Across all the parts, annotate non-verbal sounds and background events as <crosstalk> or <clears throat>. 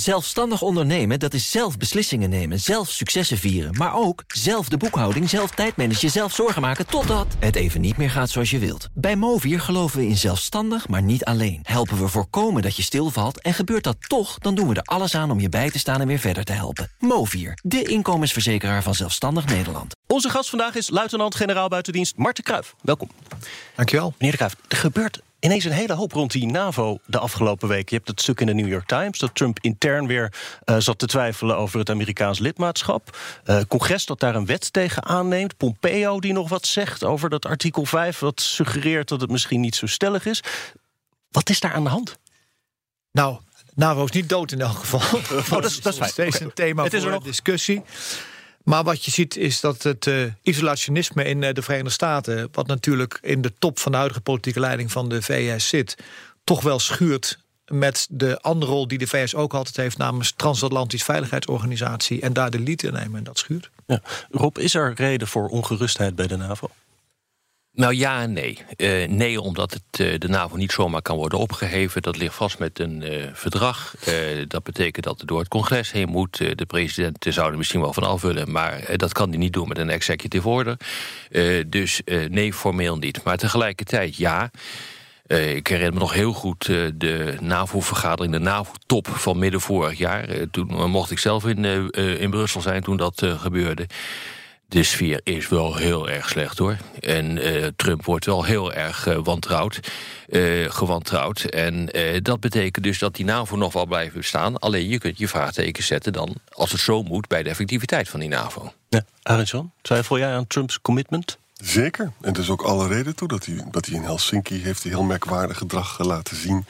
Zelfstandig ondernemen, dat is zelf beslissingen nemen, zelf successen vieren... maar ook zelf de boekhouding, zelf tijdmanagen, zelf zorgen maken... totdat het even niet meer gaat zoals je wilt. Bij Movier geloven we in zelfstandig, maar niet alleen. Helpen we voorkomen dat je stilvalt en gebeurt dat toch... dan doen we er alles aan om je bij te staan en weer verder te helpen. Movier, de inkomensverzekeraar van Zelfstandig Nederland. Onze gast vandaag is luitenant-generaal buitendienst Marten Kruijf. Welkom. Dankjewel. Meneer de Kruijf, er gebeurt ineens een hele hoop rond die NAVO de afgelopen week. Je hebt het stuk in de New York Times dat Trump intern weer uh, zat te twijfelen over het Amerikaans lidmaatschap. Uh, congres dat daar een wet tegen aanneemt. Pompeo die nog wat zegt over dat artikel 5, wat suggereert dat het misschien niet zo stellig is. Wat is daar aan de hand? Nou, NAVO is niet dood in elk geval. Oh, dat, is, dat is steeds een thema het is voor nog. discussie. Maar wat je ziet is dat het uh, isolationisme in uh, de Verenigde Staten... wat natuurlijk in de top van de huidige politieke leiding van de VS zit... toch wel schuurt met de andere rol die de VS ook altijd heeft... namens Transatlantisch Veiligheidsorganisatie... en daar de lead in nemen en dat schuurt. Ja. Rob, is er reden voor ongerustheid bij de NAVO? Nou ja en nee. Uh, nee, omdat het, uh, de NAVO niet zomaar kan worden opgeheven. Dat ligt vast met een uh, verdrag. dat betekent dat het door het congres heen moet. de president zou er misschien wel van af willen... maar dat kan hij niet doen met een executive order. dus nee, formeel niet. Maar tegelijkertijd ja... ik herinner me nog heel goed de NAVO-vergadering, de NAVO-top van midden vorig jaar. toen mocht ik zelf in, in Brussel zijn toen dat gebeurde de sfeer is wel heel erg slecht hoor. En uh, Trump wordt wel heel erg uh, wantrouwd, uh, gewantrouwd. En dat betekent dus dat die NAVO nog wel blijven bestaan. Alleen je kunt je vraagteken zetten dan, als het zo moet, bij de effectiviteit van die NAVO. Ja, Arendsson, twijfel jij aan Trumps commitment? Zeker. En er is ook alle reden toe dat hij, dat hij in Helsinki heeft hij heel merkwaardig gedrag laten zien.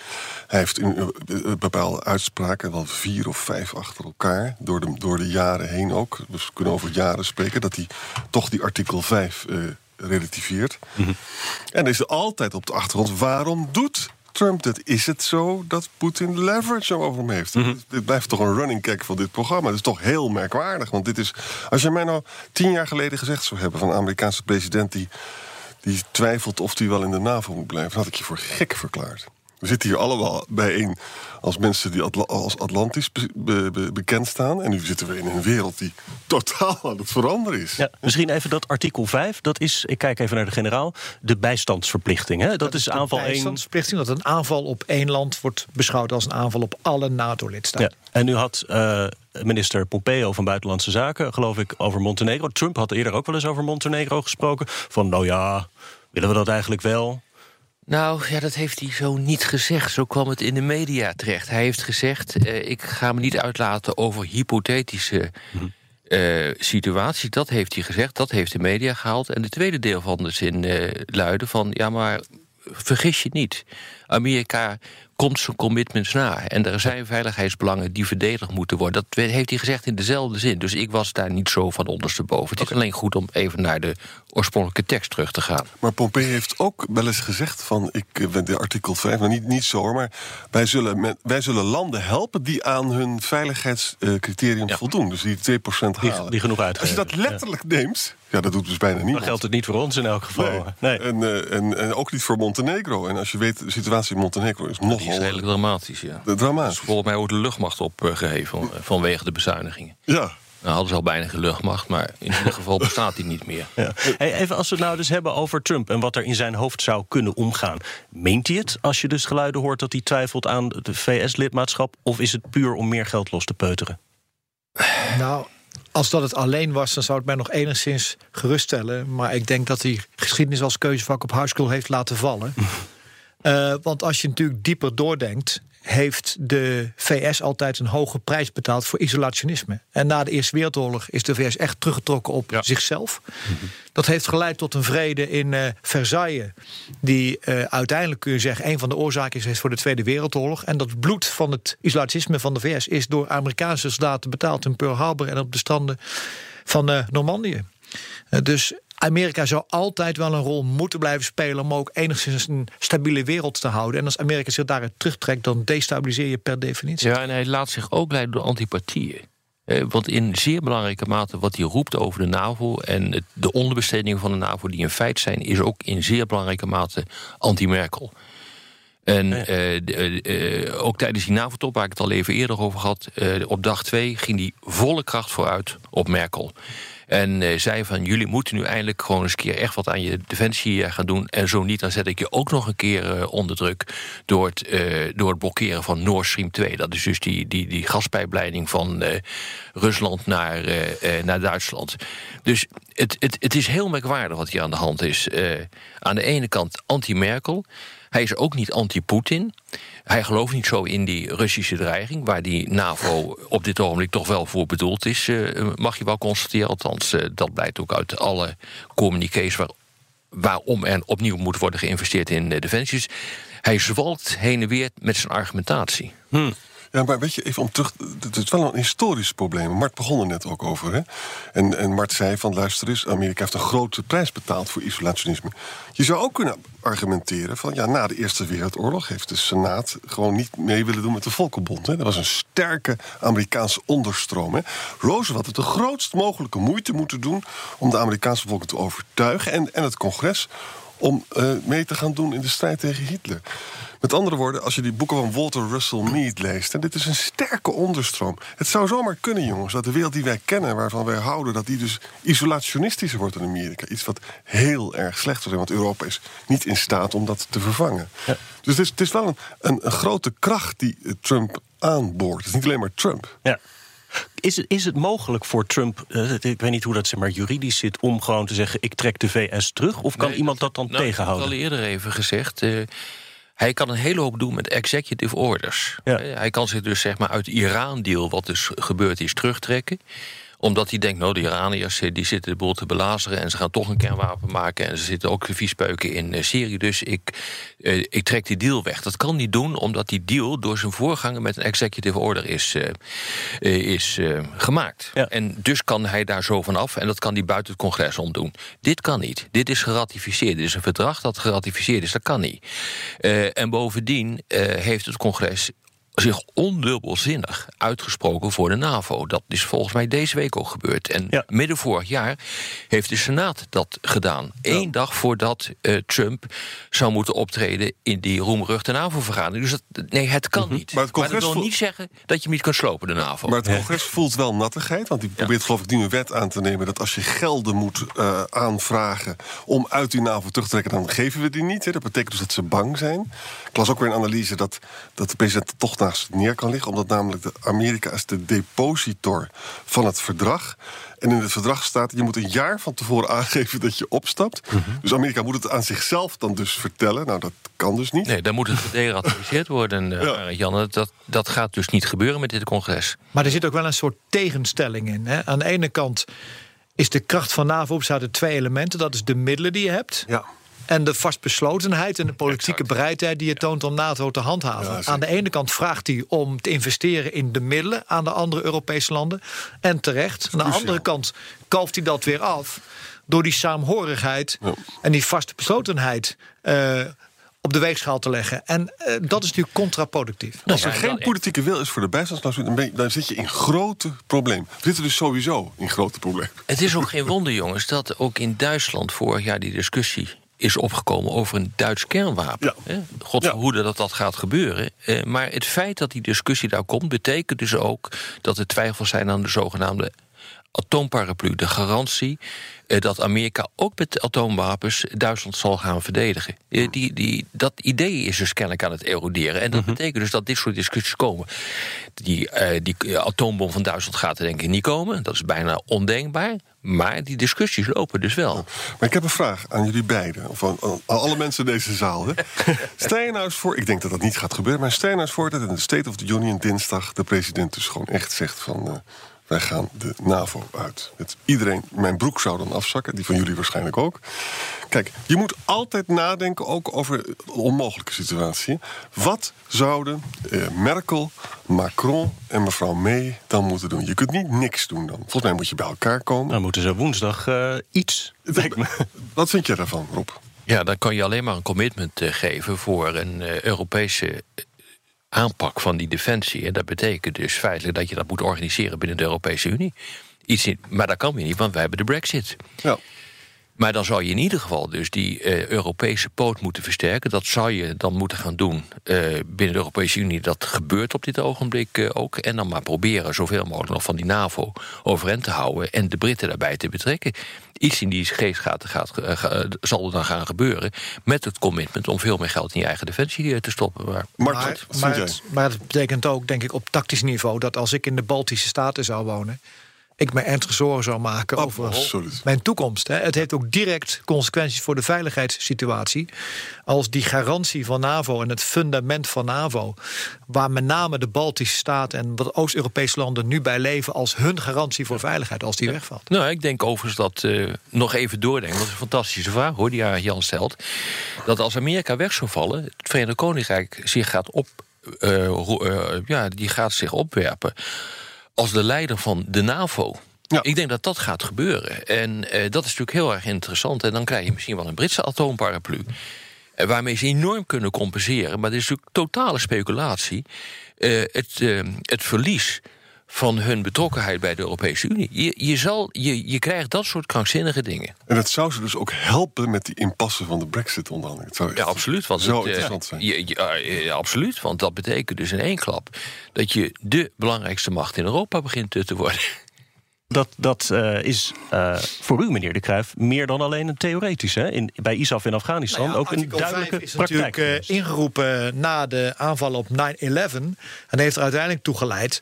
Hij heeft in bepaalde uitspraken, wel vier of vijf achter elkaar, door de, door de jaren heen ook, dus we kunnen over jaren spreken, dat hij toch die artikel 5 uh, relativeert. Mm -hmm. En er is er altijd op de achtergrond, waarom doet Trump dat? Is het zo dat Poetin leverage over hem heeft? Mm -hmm. Dit blijft toch een running gag van dit programma. Dat is toch heel merkwaardig. Want dit is, als je mij nou tien jaar geleden gezegd zou hebben van een Amerikaanse president die, die twijfelt of hij wel in de NAVO moet blijven, had ik je voor gek verklaard. We zitten hier allemaal bijeen als mensen die Atla als Atlantisch be be be bekend staan. En nu zitten we in een wereld die totaal aan het veranderen is. Ja, misschien even dat artikel 5. Dat is, ik kijk even naar de generaal, de bijstandsverplichting. Hè? Dat, dat is, de aanval 1. bijstandsverplichting, dat een aanval op één land wordt beschouwd als een aanval op alle NATO-lidstaten. Ja. En nu had uh, minister Pompeo van Buitenlandse Zaken, geloof ik, over Montenegro. Trump had eerder ook wel eens over Montenegro gesproken. Van nou ja, willen we dat eigenlijk wel? Nou, ja, dat heeft hij zo niet gezegd. Zo kwam het in de media terecht. Hij heeft gezegd, uh, ik ga me niet uitlaten over hypothetische mm uh, situaties. Dat heeft hij gezegd, dat heeft de media gehaald. En de tweede deel van de zin uh, luidde van... ja, maar vergis je niet. Amerika komt zijn commitments na. En er zijn veiligheidsbelangen die verdedigd moeten worden. Dat heeft hij gezegd in dezelfde zin. Dus ik was daar niet zo van ondersteboven. Het is alleen goed om even naar de oorspronkelijke tekst terug te gaan. Maar Pompeo heeft ook wel eens gezegd van... ik ben de artikel 5, nou niet, niet zo hoor... maar wij zullen, met, wij zullen landen helpen die aan hun veiligheidscriterium ja. voldoen. Dus die 2% halen. Die, die genoeg uit. Als je dat letterlijk ja. neemt... Ja, dat doet dus bijna niemand. Dan geldt het niet voor ons in elk geval. Nee. nee. En, uh, en, en, ook niet voor Montenegro. En als je weet, de situatie in Montenegro is nogal... Die is redelijk dramatisch, ja. Dramatisch. Dus volgens mij wordt de luchtmacht opgeheven vanwege de bezuinigingen. Ja. Nou hadden ze al bijna geen luchtmacht, maar in ieder geval <laughs> bestaat die niet meer. Ja. Hey, even als we het nou dus hebben over Trump en wat er in zijn hoofd zou kunnen omgaan. Meent hij het als je dus geluiden hoort dat hij twijfelt aan de VS-lidmaatschap? Of is het puur om meer geld los te peuteren? Nou, als dat het alleen was, dan zou het mij nog enigszins geruststellen. Maar ik denk dat hij geschiedenis als keuzevak op high school heeft laten vallen. <laughs> uh, want als je natuurlijk dieper doordenkt, heeft de VS altijd een hoge prijs betaald voor isolationisme. En na de Eerste Wereldoorlog is de VS echt teruggetrokken op ja. zichzelf. -hmm. Dat heeft geleid tot een vrede in uh, Versailles, die uh, uiteindelijk kun je zeggen een van de oorzaken is voor de Tweede Wereldoorlog. En dat bloed van het isolationisme van de VS is door Amerikaanse soldaten betaald in Pearl Harbor en op de stranden van uh, Normandië. dus Amerika zou altijd wel een rol moeten blijven spelen om ook enigszins een stabiele wereld te houden. En als Amerika zich daaruit terugtrekt, dan destabiliseer je per definitie. Ja, en hij laat zich ook leiden door antipathieën. Eh, want in zeer belangrijke mate wat hij roept over de NAVO en de onderbestedingen van de NAVO, die een feit zijn, is ook in zeer belangrijke mate anti-Merkel. En eh, de- eh, ook tijdens die NAVO-top, waar ik het al even eerder over had... op dag twee ging die volle kracht vooruit op Merkel. En eh, zei van, jullie moeten nu eindelijk gewoon eens een keer... echt wat aan je defensie eh, gaan doen. En zo niet, dan zet ik je ook nog een keer eh, onder druk... Door het, door blokkeren van Nord Stream 2. Dat is dus die, die, die gaspijpleiding van Rusland naar, naar Duitsland. Dus het, het, het is heel merkwaardig wat hier aan de hand is. Aan de ene kant anti-Merkel... Hij is ook niet anti-Poetin. Hij gelooft niet zo in die Russische dreiging, waar die NAVO op dit ogenblik toch wel voor bedoeld is, eh, mag je wel constateren. Althans, eh, dat blijkt ook uit alle communiqués waar, waarom er opnieuw moet worden geïnvesteerd in eh, defensie. Dus hij zwalkt heen en weer met zijn argumentatie. Ja, maar weet je, even om terug. Het is wel een historisch probleem. Mart begon er net ook over. Hè? En, en Mart zei van luister eens, Amerika heeft een grote prijs betaald voor isolationisme. Je zou ook kunnen argumenteren van ja, na de Eerste Wereldoorlog heeft de Senaat gewoon niet mee willen doen met de Volkenbond. Hè? Dat was een sterke Amerikaanse onderstroom. Hè? Roosevelt heeft de grootst mogelijke moeite moeten doen om de Amerikaanse volken te overtuigen en, en het congres om eh, mee te gaan doen in de strijd tegen Hitler. Met andere woorden, als je die boeken van Walter Russell Mead leest... en dit is een sterke onderstroom. Het zou zomaar kunnen, jongens, dat de wereld die wij kennen... waarvan wij houden, dat die dus isolationistischer wordt in Amerika. Iets wat heel erg slecht is, want Europa is niet in staat om dat te vervangen. Dus het is, het is wel een, een, een grote kracht die eh, Trump aanboort. Het is niet alleen maar Trump. Ja. Is het, is het mogelijk voor Trump, eh, ik weet niet hoe dat zeg maar, juridisch zit, om gewoon te zeggen: ik trek de VS terug? Of kan Nee, iemand dat dan nou, tegenhouden? Ik heb het al eerder even gezegd. eh, hij kan een hele hoop doen met executive orders. Ja. Eh, hij kan zich dus zeg maar uit Iran-deal, wat dus gebeurd is, terugtrekken omdat hij denkt, nou, de Iraniërs eh, die zitten de boel te belazeren... en ze gaan toch een kernwapen maken... en ze zitten ook viespeuken in eh, Syrië. Dus ik, eh, ik trek die deal weg. Dat kan niet doen, omdat die deal door zijn voorganger... met een executive order is, eh, is eh, gemaakt. Ja. En dus kan hij daar zo van af. En dat kan hij buiten het congres om doen. Dit kan niet. Dit is geratificeerd. Dit is een verdrag dat geratificeerd is. Dat kan niet. En bovendien heeft het congres zich ondubbelzinnig uitgesproken voor de NAVO. Dat is volgens mij deze week ook gebeurd. En Ja. midden vorig jaar heeft de Senaat dat gedaan. Eén dag voordat eh, Trump zou moeten optreden... in die roemruchte NAVO-vergadering. Dus dat, nee, het kan niet. Mhm. Maar het congres dat wil niet zeggen dat je hem niet kan slopen, de NAVO. Maar het congres voelt wel nattigheid. Want die probeert geloof ik nu een wet aan te nemen... dat als je gelden moet eh, aanvragen om uit die NAVO terug te trekken... dan geven we die niet. Hè. Dat betekent dus dat ze bang zijn. Ik las ook weer een analyse dat, dat de president toch naast neer kan liggen. Omdat namelijk de Amerika is de depositor van het verdrag. En in het verdrag staat, je moet een jaar van tevoren <laughs> aangeven dat je opstapt. Dus Amerika moet het aan zichzelf dan dus vertellen. Nou, dat kan dus niet. Nee, dan moet het gederatificeerd <laughs> worden, eh, Ja. Dat- Dat, dat gaat dus niet gebeuren met dit congres. Maar er zit ook wel een soort tegenstelling in. Hè? Aan de ene kant is de kracht van NAVO bestaat uit twee elementen. Dat is de middelen die je hebt. Ja. En de vastbeslotenheid en de politieke Exact. bereidheid die je toont om NATO te handhaven. Aan de ene kant vraagt hij om te investeren in de middelen aan de andere Europese landen. En terecht. Aan de andere kant kalft hij dat weer af door die saamhorigheid Ja. en die vaste beslotenheid eh, op de weegschaal te leggen. En eh, dat is natuurlijk contraproductief. Als er ja, geen politieke wil is voor de je- dan zit je in grote problemen. We zitten dus sowieso in grote problemen. Het is ook geen wonder, jongens, dat ook in Duitsland vorig jaar die discussie is opgekomen over een Duits kernwapen. Ja. Hè? God Ja. verhoede dat dat gaat gebeuren. Eh, maar het feit dat die discussie daar komt, betekent dus ook dat er twijfels zijn aan de zogenaamde atoomparaplu, de garantie eh, dat Amerika ook met atoomwapens Duitsland zal gaan verdedigen. Eh, die, die, dat idee is dus kennelijk aan het eroderen. En dat betekent dus dat dit soort discussies komen. Die, eh, die atoombom van Duitsland gaat er denk ik niet komen. Dat is bijna ondenkbaar. Maar die discussies lopen dus wel. Maar ik heb een vraag aan jullie beiden, of aan, aan alle mensen in deze zaal. Hè. <laughs> Stel je nou eens voor, ik denk dat dat niet gaat gebeuren, maar stel je nou eens voor dat in de State of the Union dinsdag de president dus gewoon echt zegt van. eh, wij gaan de NAVO uit. Het, iedereen, mijn broek zou dan afzakken, die van jullie waarschijnlijk ook. Kijk, je moet altijd nadenken ook over een onmogelijke situatie. Wat zouden eh, Merkel, Macron en mevrouw May dan moeten doen? Je kunt niet niks doen dan. Volgens mij moet je bij elkaar komen. Dan moeten ze woensdag eh, iets. <laughs> Wat vind jij daarvan, Rob? Ja, dan kan je alleen maar een commitment eh, geven voor een eh, Europese aanpak van die defensie. En dat betekent dus feitelijk dat je dat moet organiseren binnen de Europese Unie. Iets in, maar dat kan weer niet, want wij hebben de Brexit. Maar dan zou je in ieder geval dus die uh, Europese poot moeten versterken. Dat zou je dan moeten gaan doen uh, binnen de Europese Unie. Dat gebeurt op dit ogenblik uh, ook. En dan maar proberen zoveel mogelijk nog van die NAVO overeind te houden. En de Britten daarbij te betrekken. Iets in die geest gaat, gaat, zal er dan gaan gebeuren. Met het commitment om veel meer geld in je eigen defensie te stoppen. Maar, maar, maar, maar, het, maar het betekent ook, denk ik, op tactisch niveau... dat als ik in de Baltische Staten zou wonen ik me ernstig zorgen zou maken over mijn toekomst. Hè. Het heeft ook direct consequenties voor de veiligheidssituatie. Als die garantie van NAVO en het fundament van NAVO, waar met name de Baltische Staten en wat Oost-Europese landen nu bij leven als hun garantie voor veiligheid, als die wegvalt. Nou, ik denk overigens dat uh, nog even doordenken. Dat is een fantastische vraag hoor, die Jan stelt. Dat als Amerika weg zou vallen, het Verenigd Koninkrijk zich gaat op. Uh, uh, ja, die gaat zich opwerpen als de leider van de NAVO. Ja. Ik denk dat dat gaat gebeuren. En eh, dat is natuurlijk heel erg interessant. En dan krijg je misschien wel een Britse atoomparaplu. Eh, waarmee ze enorm kunnen compenseren. Maar dit is natuurlijk totale speculatie. Uh, het, het verlies van hun betrokkenheid bij de Europese Unie. Je, je, zal, je, je krijgt dat soort krankzinnige dingen. En het zou ze dus ook helpen met die impasse van de Brexit-onderhandeling. Ja, absoluut. Want zo het, interessant zijn. Je, ja, absoluut, want dat betekent dus in één klap... dat je de belangrijkste macht in Europa begint te worden. Dat, dat uh, is uh, voor u, meneer De Kruijf, meer dan alleen een theoretisch. Hè? In, bij ISAF in Afghanistan nou ja, ook een duidelijke is praktijk. natuurlijk uh, ingeroepen na de aanval op 9-11... en heeft er uiteindelijk toe geleid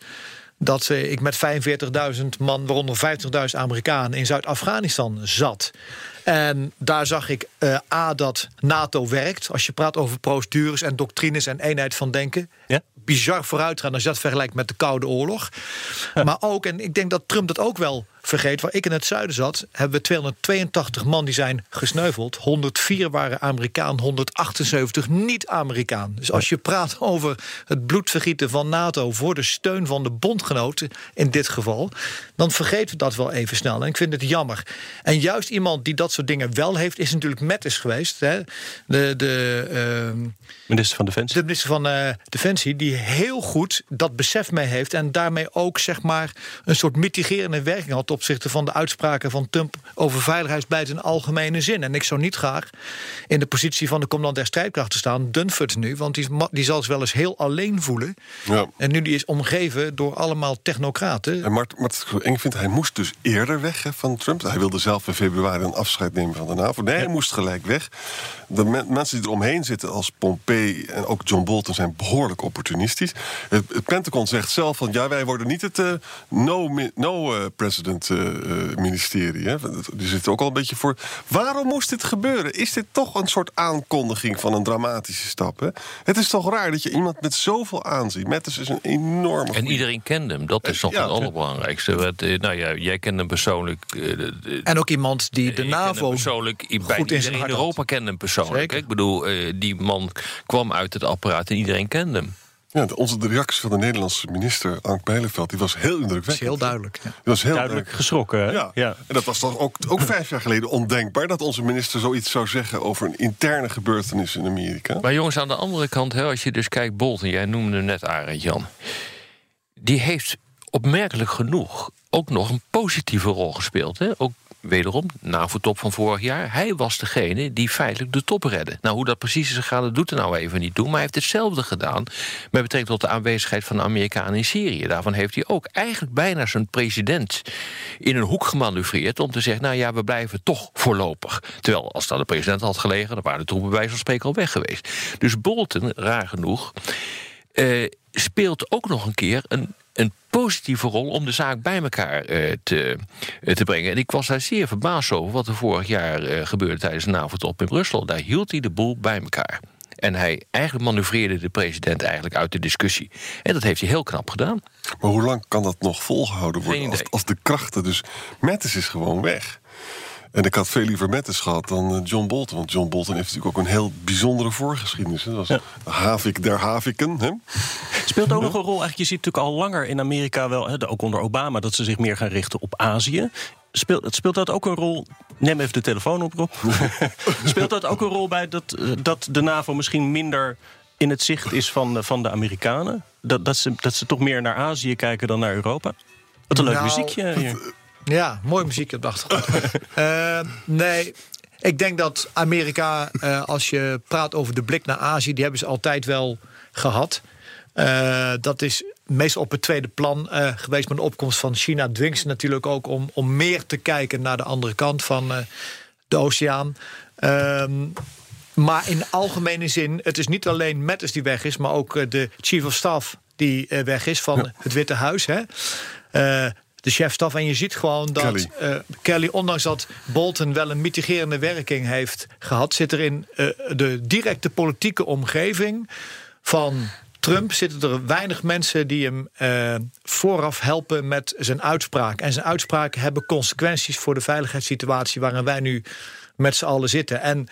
dat ik met 45.000 man, waaronder 50.000 Amerikanen, in Zuid-Afghanistan zat. En daar zag ik uh, A, dat NATO werkt. Als je praat over procedures en doctrines en eenheid van denken. Ja? Bizar vooruitgaan als je dat vergelijkt met de Koude Oorlog. Maar ook, en ik denk dat Trump dat ook wel vergeet, waar ik in het zuiden zat, hebben we 282 man die zijn gesneuveld. 104 waren Amerikaan, 178 niet-Amerikaan. Dus als je praat over het bloedvergieten van NATO voor de steun van de bondgenoten, in dit geval, dan vergeten we dat wel even snel. En ik vind het jammer. En juist iemand die dat soort dingen wel heeft, is natuurlijk Mattis geweest. Hè? De, de uh, minister van Defensie. De minister van uh, Defensie, die heel goed dat besef mee heeft en daarmee ook zeg maar een soort mitigerende werking had opzichte van de uitspraken van Trump over veiligheidsbeleid in algemene zin. En ik zou niet graag in de positie van de commandant der strijdkrachten staan, Dunford nu, want die, die zal zich wel eens heel alleen voelen. Ja. En nu die is omgeven door allemaal technocraten. En Mart, Mart ik vind, hij moest dus eerder weg hè, van Trump. Hij wilde zelf in februari een afscheid nemen van de NAVO. Nee, hij moest gelijk weg. De mensen die eromheen zitten als Pompey en ook John Bolton zijn behoorlijk opportunistisch. Het, het Pentagon zegt zelf van ja, wij worden niet het uh, no, no uh, president uh, ministerie. Hè. Die zit ook al een beetje voor. Waarom moest dit gebeuren? Is dit toch een soort aankondiging van een dramatische stap? Hè? Het is toch raar dat je iemand met zoveel aanzien. Mattis is een enorme. En iedereen kende hem. Dat is toch ja, het allerbelangrijkste. Wat, nou ja, jij kende hem persoonlijk. en ook iemand die de NAVO persoonlijk goed in, in Europa kende hem persoonlijk. Ik bedoel, die man kwam uit het apparaat en iedereen kende hem. Ja, onze de reactie van de Nederlandse minister Ank Bijleveld die was heel indrukwekkend. Dat is heel duidelijk. Ja. Die was heel duidelijk geschrokken. Ja. ja. en dat was toch ook, ook vijf jaar geleden ondenkbaar dat onze minister zoiets zou zeggen over een interne gebeurtenis in Amerika. Maar jongens, aan de andere kant, hè, als je dus kijkt, Bolton, jij noemde net Arend Jan, die heeft opmerkelijk genoeg ook nog een positieve rol gespeeld. Hè? Ook wederom, NAVO-top van vorig jaar. Hij was degene die feitelijk de top redde. Nou, hoe dat precies is gegaan, dat doet er nou even niet toe. Maar hij heeft hetzelfde gedaan met betrekking tot de aanwezigheid van de Amerikanen in Syrië. Daarvan heeft hij ook eigenlijk bijna zijn president in een hoek gemanoeuvreerd... om te zeggen, nou ja, we blijven toch voorlopig. Terwijl, als dat de president had gelegen... dan waren de troepen bij spreken al weg geweest. Dus Bolton, raar genoeg... Uh, speelt ook nog een keer een een positieve rol om de zaak bij elkaar uh, te, uh, te brengen. En ik was daar zeer verbaasd over wat er vorig jaar uh, gebeurde tijdens de NAVO-top in Brussel. Daar hield hij de boel bij elkaar. En hij eigenlijk manoeuvreerde de president eigenlijk uit de discussie. En dat heeft hij heel knap gedaan. Maar hoe lang kan dat nog volgehouden worden als, als, de krachten dus... Mattis is gewoon weg. En ik had veel liever Mattis gehad dan eh, John Bolton. Want John Bolton heeft natuurlijk ook een heel bijzondere voorgeschiedenis. Dat was ja. Havik der Haviken. Hè? Speelt ook nog een rol. Eigenlijk, je ziet natuurlijk al langer in Amerika wel, hè, ook onder Obama, dat ze zich meer gaan richten op Azië. Speelt, speelt dat ook een rol? Neem even de telefoon op, Rob. <laughs> speelt dat ook een rol bij dat, eh, dat de NAVO misschien minder in het zicht is van, van de Amerikanen? Dat, dat, ze, dat ze toch meer naar Azië kijken dan naar Europa? Wat een leuk nou, muziekje. Hier Ja, mooie muziek op de achtergrond. <laughs> Eh, nee, ik denk dat Amerika, eh, als je praat over de blik naar Azië, die hebben ze altijd wel gehad. Eh, dat is meestal op het tweede plan geweest. Maar de opkomst van China dwingt ze natuurlijk ook om, om meer te kijken naar de andere kant van de oceaan. Ehm, maar in algemene zin, het is niet alleen Mattis die weg is, maar ook de chief of staff die weg is van het Witte Huis. Hè? De chefstaf. En je ziet gewoon dat Kelly. eh, Kelly, ondanks dat Bolton wel een mitigerende werking heeft gehad, zit er in eh, de directe politieke omgeving van Trump zitten er weinig mensen die hem eh, vooraf helpen met zijn uitspraak. En zijn uitspraken hebben consequenties voor de veiligheidssituatie waarin wij nu met z'n allen zitten. En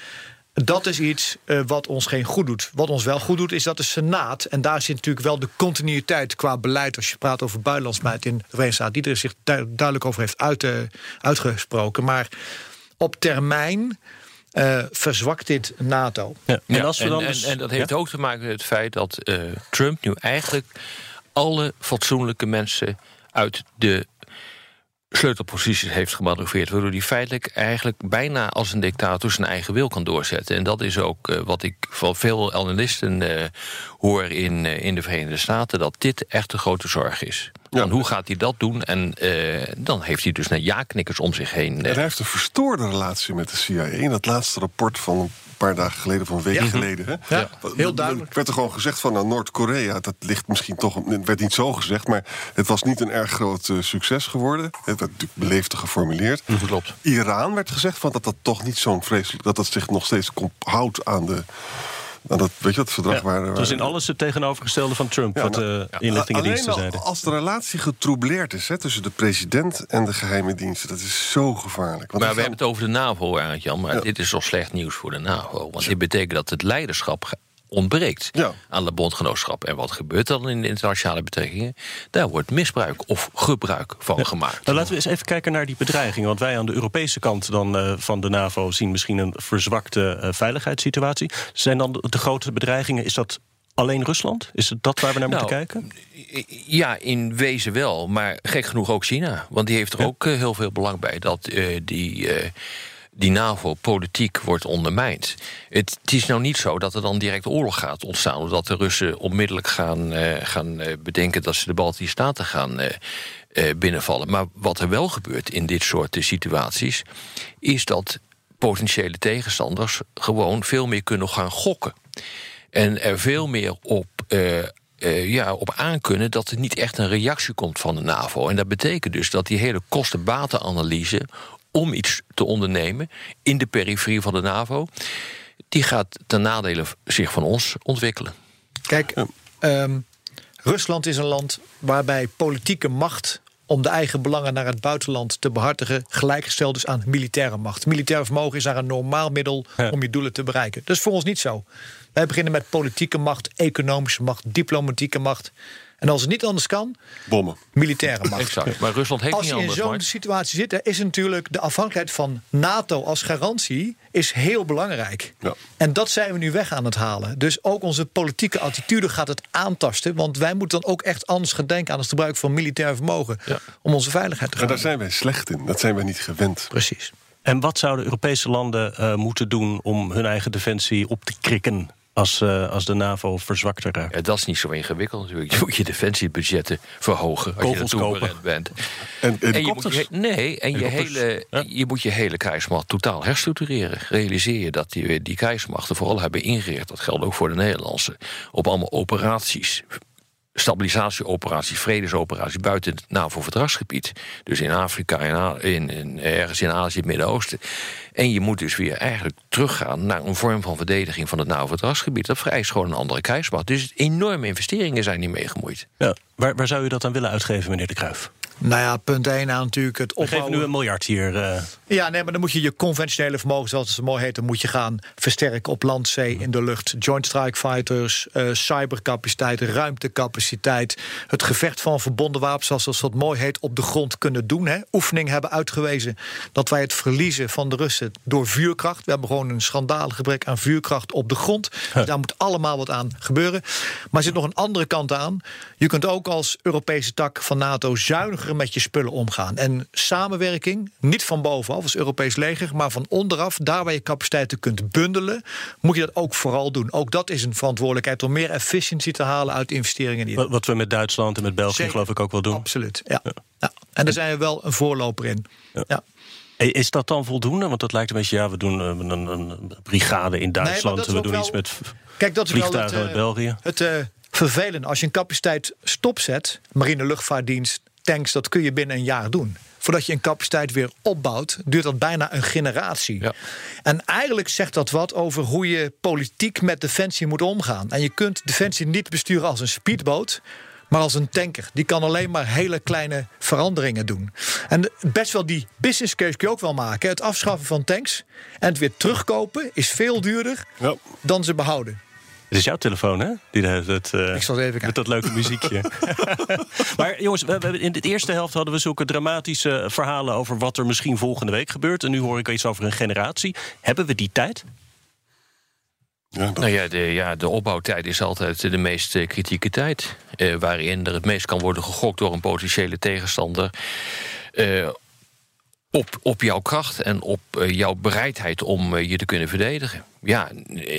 dat is iets eh, wat ons geen goed doet. Wat ons wel goed doet, is dat de Senaat... en daar zit natuurlijk wel de continuïteit qua beleid... als je praat over buitenlands beleid in de Verenigde Staten... die er zich du- duidelijk over heeft uit, eh, uitgesproken. Maar op termijn eh, verzwakt dit NATO. Ja. En als we dan en, dus- en dat heeft Ja? ook te maken met het feit dat eh, Trump nu eigenlijk alle fatsoenlijke mensen uit de sleutelposities heeft gemanoeuvreerd. Waardoor hij feitelijk eigenlijk bijna als een dictator zijn eigen wil kan doorzetten. En dat is ook eh, wat ik van veel analisten eh, hoor in, eh, in de Verenigde Staten: dat dit echt een grote zorg is. Ja. Want hoe gaat hij dat doen? En dan heeft hij dus naar ja-knikkers om zich heen. En hij heeft een verstoorde relatie met de CIA. In dat laatste rapport van een paar dagen geleden, van een week Ja. geleden. Hè? Ja, heel duidelijk. Er werd er gewoon gezegd van nou, Noord-Korea, dat ligt misschien toch. Het werd niet zo gezegd, maar het was niet een erg groot eh, succes geworden. Het werd natuurlijk beleefd geformuleerd. Klopt. Iran werd gezegd van dat dat toch niet zo'n vreselijk. dat dat zich nog steeds houdt aan de. Aan dat, weet je wat, het verdrag Ja, waar. het waar- was in alles het tegenovergestelde van Trump, Ja, wat nou, de inlichtingendiensten al zeiden. als de relatie getroubleerd is hè, tussen de president en de geheime diensten, dat is zo gevaarlijk. Want Maar we hebben het over de NAVO, Arend-Jan. Maar Ja. dit is toch slecht nieuws voor de NAVO. Want dit betekent dat het leiderschap ontbreekt Ja. aan de bondgenootschap. En wat gebeurt dan in de internationale betrekkingen? Daar wordt misbruik of gebruik van gemaakt. Nou, laten we eens even kijken naar die bedreigingen. Want wij aan de Europese kant dan, eh, van de NAVO zien misschien een verzwakte eh, veiligheidssituatie. Zijn dan de, de grote bedreigingen, is dat alleen Rusland? Is het dat waar we naar moeten Nou, kijken? Ja, in wezen wel. Maar gek genoeg ook China. Want die heeft er ook eh, heel veel belang bij dat die. Die NAVO politiek wordt ondermijnd. Het, is nou niet zo dat er dan direct oorlog gaat ontstaan... omdat de Russen onmiddellijk gaan, eh, gaan eh, bedenken... dat ze de Baltische Staten gaan eh, binnenvallen. Maar wat er wel gebeurt in dit soort situaties... is dat potentiële tegenstanders gewoon veel meer kunnen gaan gokken. En er veel meer op, ja, op aankunnen dat er niet echt een reactie komt van de NAVO. En dat betekent dus dat die hele kosten-batenanalyse om iets te ondernemen in de periferie van de NAVO, die gaat ten nadele zich van ons ontwikkelen. Kijk, ehm, Rusland is een land waarbij politieke macht om de eigen belangen naar het buitenland te behartigen gelijkgesteld is aan militaire macht. Militair vermogen is daar een normaal middel Ja. om je doelen te bereiken. Dat is voor ons niet zo. Wij beginnen met politieke macht, economische macht, diplomatieke macht. En als het niet anders kan, Bommen. militaire macht. Exact. Maar Rusland heeft Als niet je in anders. zo'n situatie zit, is natuurlijk de afhankelijkheid van NATO als garantie is heel belangrijk. Ja. En dat zijn we nu weg aan het halen. Dus ook onze politieke attitude gaat het aantasten. Want wij moeten dan ook echt anders gaan denken aan het gebruik van militair vermogen. Ja. Om onze veiligheid te En daar gaan. zijn wij slecht in. Dat zijn wij niet gewend. Precies. En wat zouden Europese landen eh, moeten doen om hun eigen defensie op te krikken als, eh, als de NAVO verzwakter raakt? Ja, dat is niet zo ingewikkeld natuurlijk. Je moet je defensiebudgetten verhogen als Kogels je naartoe kopen. bent. En En je moet je, nee, en je hele, ja. je moet je hele krijgsmacht totaal herstructureren. Realiseer je dat die, die krijgsmachten vooral hebben ingericht... dat geldt ook voor de Nederlandse... op allemaal operaties, stabilisatieoperaties, vredesoperaties... buiten het NAVO-verdragsgebied. Dus in Afrika, A- in, in, ergens in Azië, het Midden-Oosten. En je moet dus weer eigenlijk teruggaan... naar een vorm van verdediging van het NAVO-verdragsgebied. Dat vereist gewoon een andere krijgsmacht. Dus enorme investeringen zijn niet meegemoeid. Ja. Waar, waar zou u dat aan willen uitgeven, meneer De Kruijf? Nou ja, punt 1 aan natuurlijk het We geven opbouwen. nu een miljard hier. eh, Ja, nee, maar dan moet je je conventionele vermogen, zoals het zo mooi heet, dan moet je gaan versterken op land, zee, in de lucht. Joint Strike Fighters, eh, cybercapaciteit, ruimtecapaciteit. Het gevecht van verbonden wapens, zoals het wat mooi heet, op de grond kunnen doen. Hè. Oefeningen hebben uitgewezen dat wij het verliezen van de Russen door vuurkracht. We hebben gewoon een schandalig gebrek aan vuurkracht op de grond. Dus daar moet allemaal wat aan gebeuren. Maar er zit nog een andere kant aan. Je kunt ook als Europese tak van NATO zuiniger met je spullen omgaan. En samenwerking, niet van bovenaf als Europees leger, maar van onderaf, daar waar je capaciteiten kunt bundelen, moet je dat ook vooral doen. Ook dat is een verantwoordelijkheid om meer efficiëntie te halen uit investeringen. Die Wat, wat we met Duitsland en met België Zeker. geloof ik ook wel doen. Absoluut, ja. ja. En daar zijn we wel een voorloper in. Ja. Is dat dan voldoende? Want dat lijkt een beetje, ja, we doen eh, een, een brigade in Duitsland. we doen wel- iets met Kijk, dat is wel het, vliegtuigen uit eh, België. het eh, vervelende. Als je een capaciteit stopzet, marine luchtvaartdienst, tanks, dat kun je binnen een jaar doen. Voordat je een capaciteit weer opbouwt, duurt dat bijna een generatie. Ja. En eigenlijk zegt dat wat over hoe je politiek met defensie moet omgaan. En je kunt defensie niet besturen als een speedboot. Maar als een tanker. Die kan alleen maar hele kleine veranderingen doen. En best wel die business case kun je ook wel maken. Het afschaffen van tanks en het weer terugkopen is veel duurder Ja. dan ze behouden. Het is jouw telefoon, hè? Die de- het, eh, Ik zal het even kijken. Met dat leuke muziekje. <laughs> maar jongens, we, we- in de eerste helft hadden we zulke dramatische verhalen over wat er misschien volgende week gebeurt. En nu hoor ik iets over een generatie. Hebben we die tijd? Ja, Nou ja, de, ja, de opbouwtijd is altijd de meest eh, kritieke tijd. eh, waarin er het meest kan worden gegokt door een potentiële tegenstander. eh, op, op jouw kracht en op eh, jouw bereidheid om eh, je te kunnen verdedigen. Ja,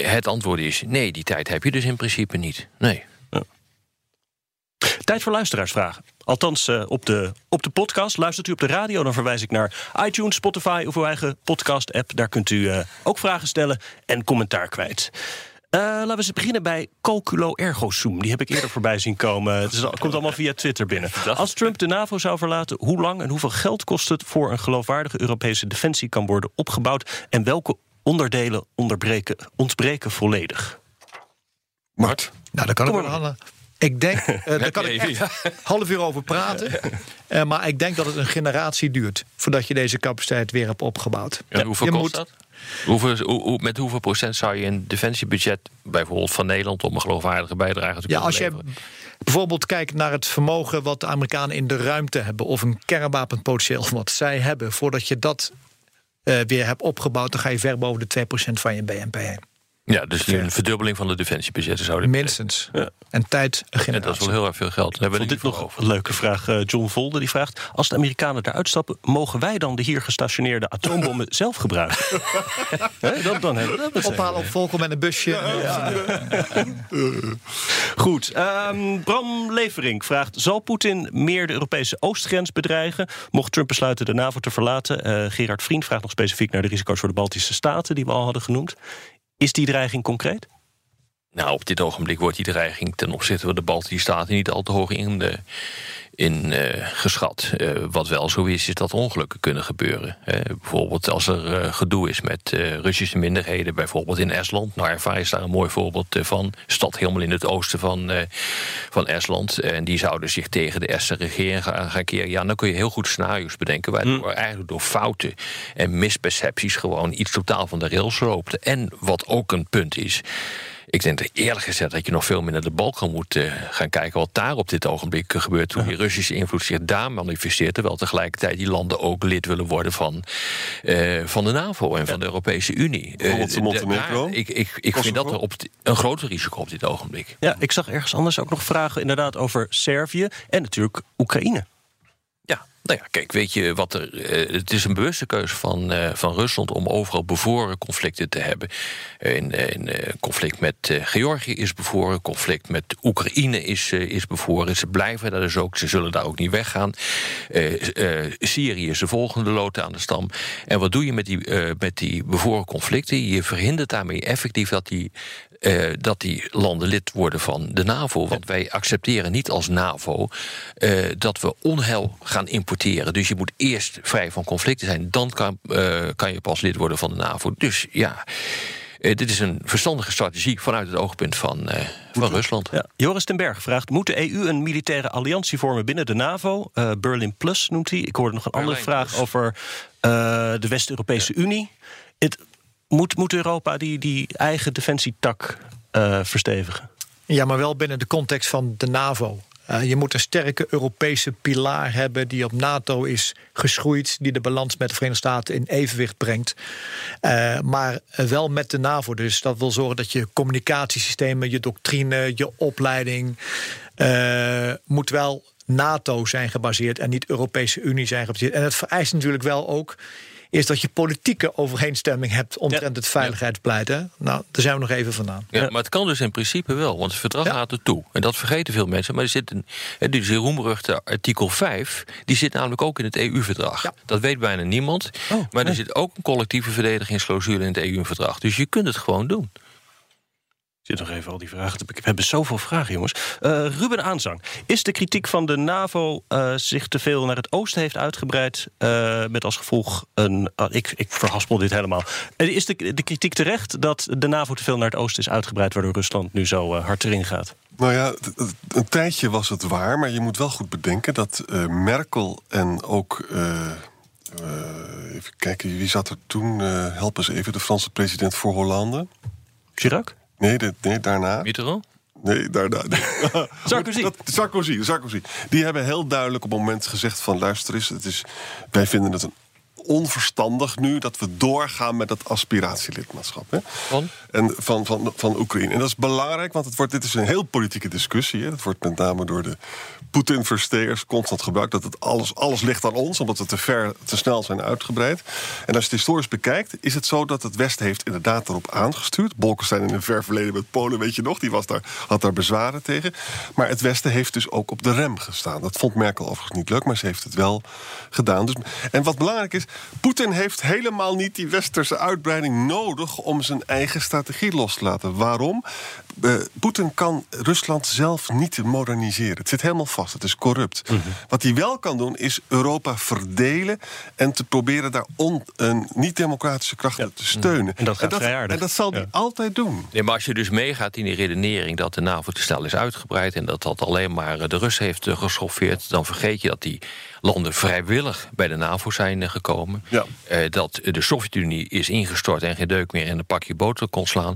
het antwoord is nee, die tijd heb je dus in principe niet. Nee. Tijd voor luisteraarsvragen. Althans, eh, op, de, op de podcast. Luistert u op de radio, dan verwijs ik naar iTunes, Spotify of uw eigen podcast-app. Daar kunt u ook vragen stellen en commentaar kwijt. Eh, laten we eens beginnen bij Calculo Ergo Sum. Die heb ik eerder voorbij zien komen. Het is, komt allemaal via Twitter binnen. Als Trump de NAVO zou verlaten, hoe lang en hoeveel geld kost het voor een geloofwaardige Europese defensie kan worden opgebouwd? En welke onderdelen onderbreken, ontbreken volledig? Mart, Nou, daar kan ik Kom wel maar. Ik denk, <laughs> eh, daar kan ik echt half uur over praten. Eh, maar ik denk dat het een generatie duurt voordat je deze capaciteit weer hebt opgebouwd. En hoeveel je kost moet- dat? Hoeveel, hoe, hoe- met hoeveel procent zou je een defensiebudget, bijvoorbeeld van Nederland, om een geloofwaardige bijdrage te Ja, kunnen als je bijvoorbeeld kijkt naar het vermogen wat de Amerikanen in de ruimte hebben, of een kernwapenpotentieel <laughs> wat zij hebben, voordat je dat eh, weer hebt opgebouwd, dan ga je ver boven de 2% van je BNP heen. Ja, dus een verdubbeling van de defensiebudgetten zouden Minstens. En tijd En dat is wel heel erg veel geld. Daar hebben we het dit nog voor een leuke vraag. Eh, John Volder die vraagt: Als de Amerikanen eruit stappen, mogen wij dan de hier gestationeerde atoombommen <laughs> zelf gebruiken? <laughs> Hè, dan, dan hebben we dat. Ophalen op Volkel met een busje. Ja. <laughs> Goed. ehm, Bram Levering vraagt: Zal Poetin meer de Europese oostgrens bedreigen? Mocht Trump besluiten de NAVO te verlaten? Eh, Gerard Vriend vraagt nog specifiek naar de risico's voor de Baltische Staten, die we al hadden genoemd. Is die dreiging concreet? Nou, op dit ogenblik wordt die dreiging ten opzichte van de Baltische Staten niet al te hoog in, de, in eh, geschat. Eh, wat wel zo is, is dat ongelukken kunnen gebeuren. Eh, bijvoorbeeld als er gedoe is met Russische minderheden, bijvoorbeeld in Estland. Nou, ervaar is daar een mooi voorbeeld van. Stad helemaal in het oosten van, van Estland. En die zouden zich tegen de Estse regering gaan, keren. Ja, dan kun je heel goed scenario's bedenken... waardoor eigenlijk door fouten en mispercepties... gewoon iets totaal van de rails loopt. En wat ook een punt is... Ik denk dat eerlijk gezegd dat je nog veel meer naar de Balkan moet eh, gaan kijken wat daar op dit ogenblik gebeurt. Hoe die Russische invloed zich daar manifesteert. Terwijl tegelijkertijd die landen ook lid willen worden van, eh, van de NAVO en van de Europese Unie. De- Montenegro? daar- Ik, ik, ik vind dat er op een groter risico op dit ogenblik. Ja, ik zag ergens anders ook nog vragen inderdaad over Servië en natuurlijk Oekraïne. Nou ja, kijk, weet je wat er. eh, het is een bewuste keuze van, eh, van Rusland om overal bevoren conflicten te hebben. Een, eh, conflict met Georgië is bevoren, conflict met Oekraïne is, is bevoren. Ze blijven daar dus ook, ze zullen daar ook niet weggaan. Syrië is de volgende lood aan de stam. En wat doe je met die, met die bevoren conflicten? Je verhindert daarmee effectief dat die eh, dat die landen lid worden van de NAVO. Want wij accepteren niet als NAVO eh, dat we onheil gaan importeren. Dus je moet eerst vrij van conflicten zijn. Dan kan, eh, kan je pas lid worden van de NAVO. Dus ja, dit is een verstandige strategie vanuit het oogpunt van, van Rusland. Ja. Joris ten Berg vraagt: Moet de EU een militaire alliantie vormen binnen de NAVO? Berlin Plus noemt hij. Ik hoorde nog een andere vraag Plus. over de West-Europese Unie. Het, moet, moet Europa die, die eigen defensietak eh, verstevigen? Ja, maar wel binnen de context van de NAVO. Eh, je moet een sterke Europese pilaar hebben die op NATO is geschoeid, die de balans met de Verenigde Staten in evenwicht brengt. Eh, maar wel met de NAVO. Dus dat wil zorgen dat je communicatiesystemen, je doctrine, je opleiding moet wel NATO zijn gebaseerd en niet Europese Unie zijn gebaseerd. En het vereist natuurlijk wel ook is dat je politieke overeenstemming hebt omtrent het veiligheidsbeleid. Hè? Nou, daar zijn we nog even vandaan. Ja, maar het kan dus in principe wel, want het verdrag Ja. gaat er toe. En dat vergeten veel mensen. Maar er zit een, hè, die roemruchte artikel 5, die zit namelijk ook in het EU-verdrag. Ja. Dat weet bijna niemand. Oh, maar nee. er zit ook een collectieve verdedigingsclausule in het EU-verdrag. Dus je kunt het gewoon doen. Zit nog even al die vragen te bekijken. We hebben zoveel vragen, jongens. Eh, Ruben Aanzang. Is de kritiek van de NAVO eh, zich te veel naar het oosten heeft uitgebreid... eh, met als gevolg een... ah, ik, ik verhaspel dit helemaal. Is de, de kritiek terecht dat de NAVO te veel naar het oosten is uitgebreid... waardoor Rusland nu zo hard erin gaat? Nou ja, een tijdje was het waar, maar je moet wel goed bedenken dat Merkel en ook. even kijken, wie zat er toen? Help eens even, de Franse president voor Hollande. Chirac? Nee, de, nee daarna. Mitterrand? Nee, daarna. nee. <laughs> Sarkozy. Dat- Sarkozy, Sarkozy. Die hebben heel duidelijk op het moment gezegd van... luister eens, het is, wij vinden het een onverstandig nu... dat we doorgaan met dat aspiratielidmaatschap. Hè? Van? En van, van, van Oekraïne. En dat is belangrijk, want het wordt, dit is een heel politieke discussie. Hè. Dat wordt met name door de Poetin-versteers constant gebruikt. Dat het alles, alles ligt aan ons, omdat we te ver, te snel zijn uitgebreid. En als je het historisch bekijkt, is het zo dat het Westen heeft inderdaad erop aangestuurd. Bolkestein in een ver verleden met Polen, weet je nog, die was daar, had daar bezwaren tegen. Maar het Westen heeft dus ook op de rem gestaan. Dat vond Merkel overigens niet leuk, maar ze heeft het wel gedaan. Dus, en wat belangrijk is, Poetin heeft helemaal niet die westerse uitbreiding nodig om zijn eigen strategie los te laten. Waarom? Eh, Poetin kan Rusland zelf niet moderniseren. Het zit helemaal vast, het is corrupt. Wat hij wel kan doen, is Europa verdelen en te proberen daar on- een niet-democratische krachten te steunen. En dat gaat vrij aardig. en dat zal hij altijd doen. Nee, maar als je dus meegaat in die redenering dat de NAVO te snel is uitgebreid en dat dat alleen maar eh, de Russen heeft eh, geschoffeerd, dan vergeet je dat die landen vrijwillig bij de NAVO zijn gekomen. Ja. Eh, dat de Sovjet-Unie is ingestort en geen deuk meer in een pakje boter kon slaan.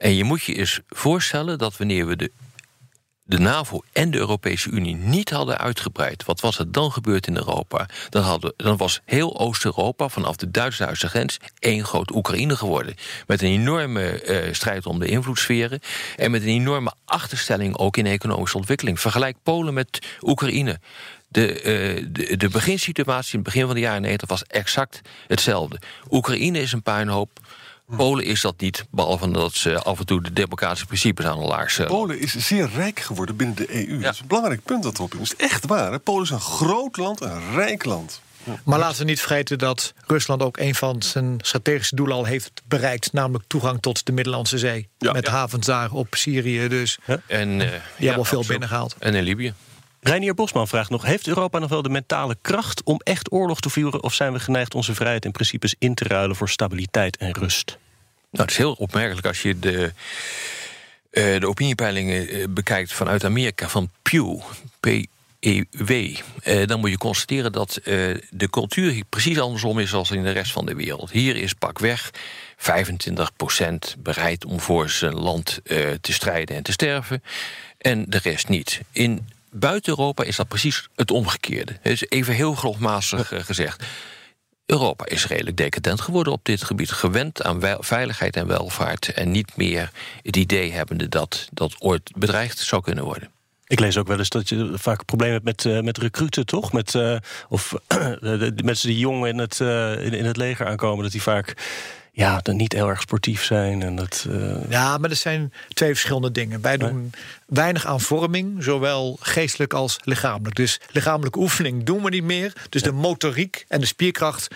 En je moet je eens voorstellen dat wanneer we de de NAVO en de Europese Unie niet hadden uitgebreid, wat was er dan gebeurd in Europa? Dan, hadden, dan was heel Oost-Europa vanaf de Duits-Duitse grens één groot Oekraïne geworden. Met een enorme eh, strijd om de invloedssferen en met een enorme achterstelling ook in economische ontwikkeling. Vergelijk Polen met Oekraïne. De, eh, de, de beginsituatie in het begin van de jaren 90 was exact hetzelfde. Oekraïne is een puinhoop. Polen is dat niet, behalve dat ze af en toe de democratische principes aan de laars stellen. Polen is zeer rijk geworden binnen de EU. Dat is een belangrijk punt dat erop is. Het is echt waar. Hè? Polen is een groot land, een rijk land. Maar laten we niet vergeten dat Rusland ook een van zijn strategische doelen al heeft bereikt. Namelijk toegang tot de Middellandse Zee. Ja. met Ja. havens daar op Syrië. Dus En, eh, die hebben al veel binnengehaald. En in Libië. Reinier Bosman vraagt nog: Heeft Europa nog wel de mentale kracht om echt oorlog te voeren? Of zijn we geneigd onze vrijheid en principes in te ruilen voor stabiliteit en rust? Nou, het is heel opmerkelijk als je de, eh, de opiniepeilingen eh, bekijkt vanuit Amerika van Pew. PEW. Eh, dan moet je constateren dat eh, de cultuur hier precies andersom is als in de rest van de wereld. Hier is pakweg 25% bereid om voor zijn land eh, te strijden en te sterven. En de rest niet. In buiten Europa is dat precies het omgekeerde. Is even heel grofmatig eh, gezegd. Europa is redelijk decadent geworden op dit gebied. Gewend aan veiligheid en welvaart. En niet meer het idee hebbende dat dat ooit bedreigd zou kunnen worden. Ik lees ook wel eens dat je vaak een probleem hebt met, eh, met recruten, toch? Met, eh, of <clears throat> de, mensen die jong in het, in het leger aankomen, dat die vaak ja, dan niet heel erg sportief zijn. En dat, eh, Ja, maar er zijn twee verschillende dingen. Wij doen weinig aan vorming, zowel geestelijk als lichamelijk. Dus lichamelijke oefening doen we niet meer. Dus de motoriek en de spierkracht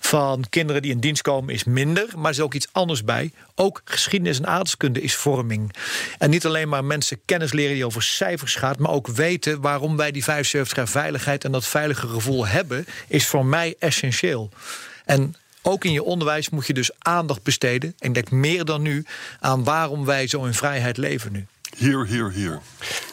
van kinderen die in dienst komen is minder. Maar er is ook iets anders bij. Ook geschiedenis en aardeskunde is vorming. En niet alleen maar mensen kennis leren die over cijfers gaat... maar ook weten waarom wij die 75 jaar veiligheid... en dat veilige gevoel hebben, is voor mij essentieel. En ook in je onderwijs moet je dus aandacht besteden... en denk meer dan nu aan waarom wij zo in vrijheid leven nu. Hier, hier, hier.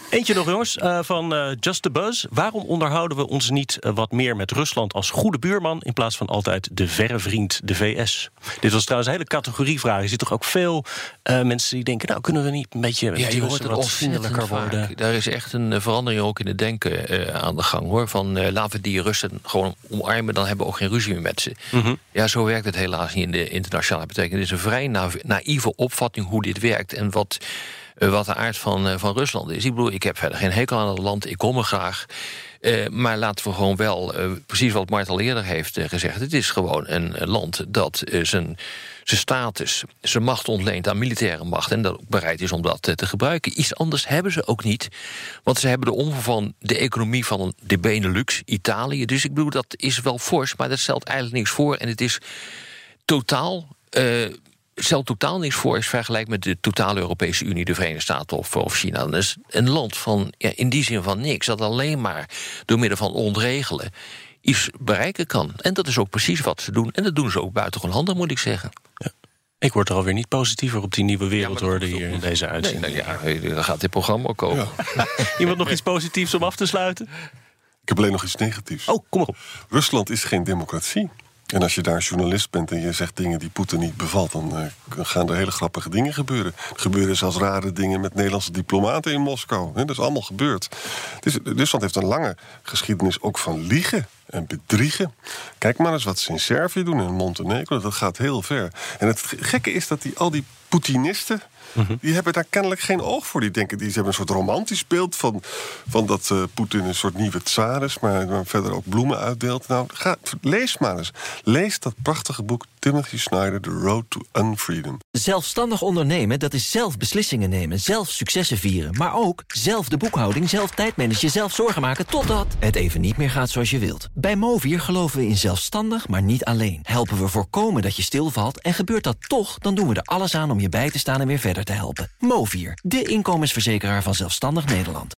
Eentje nog, jongens, eh, van eh, Just the Buzz. Waarom onderhouden we ons niet eh, wat meer met Rusland als goede buurman... in plaats van altijd de verre vriend, de VS? Dit was trouwens een hele categorie vragen. Er zitten toch ook veel eh, mensen die denken... nou, kunnen we niet een beetje Ja, je hoort het wat vaak. worden? Daar is echt een verandering ook in het denken eh, aan de gang. hoor. Van eh, laten we die Russen gewoon omarmen, dan hebben we ook geen ruzie meer met ze. Mhm. Ja, zo werkt het helaas niet in de internationale betekenis. Het is een vrij na naïeve opvatting hoe dit werkt. En wat wat de aard van, eh, van Rusland is. Ik bedoel, ik heb verder geen hekel aan het land, ik kom er graag. Uh, maar laten we gewoon wel, precies wat Mart al eerder heeft gezegd... het is gewoon een land dat zijn, zijn status, zijn macht ontleent aan militaire macht... en dat ook bereid is om dat te gebruiken. Iets anders hebben ze ook niet. Want ze hebben de omvang van de economie van de Benelux, Italië. Dus ik bedoel, dat is wel fors, maar dat stelt eigenlijk niks voor. En het is totaal stelt totaal niks voor... is vergelijk met de totale Europese Unie, de Verenigde Staten of, of China. Dat is een land van, ja, in die zin van niks... dat alleen maar door middel van ontregelen iets bereiken kan. En dat is ook precies wat ze doen. En dat doen ze ook buitengewoon handig, moet ik zeggen. Ja. Ik word er alweer niet positiever op die nieuwe wereldorde ja, hier in deze uitzending. Nee, nou ja, dan gaat dit programma ook komen. Ja. <laughs> Iemand nog iets positiefs om af te sluiten? Ik heb alleen nog iets negatiefs. Oh, kom maar op. Rusland is geen democratie. En als je daar journalist bent en je zegt dingen die Poetin niet bevalt, dan uh, gaan er hele grappige dingen gebeuren. Er gebeuren zelfs rare dingen met Nederlandse diplomaten in Moskou. dat is allemaal gebeurd. Dus, Rusland heeft een lange geschiedenis ook van liegen en bedriegen. Kijk maar eens wat ze in Servië doen en Montenegro. Dat gaat heel ver. En het gekke is dat die, al die Poetinisten Mhm. Die hebben daar kennelijk geen oog voor. Die denken, die hebben een soort romantisch beeld van, van dat uh, Poetin een soort nieuwe tsaar is, maar, maar, verder ook bloemen uitdeelt. Nou, ga, lees maar eens. Lees dat prachtige boek Timothy Snyder, The Road to Unfreedom. Zelfstandig ondernemen, dat is zelf beslissingen nemen, zelf successen vieren, maar ook zelf de boekhouding, zelf tijdmanagen, zelf zorgen maken totdat het even niet meer gaat zoals je wilt. Bij Movier geloven we in zelfstandig, maar niet alleen. Helpen we voorkomen dat je stilvalt en gebeurt dat toch, dan doen we er alles aan om je bij te staan en weer te helpen. Movier, de inkomensverzekeraar van Zelfstandig Nederland.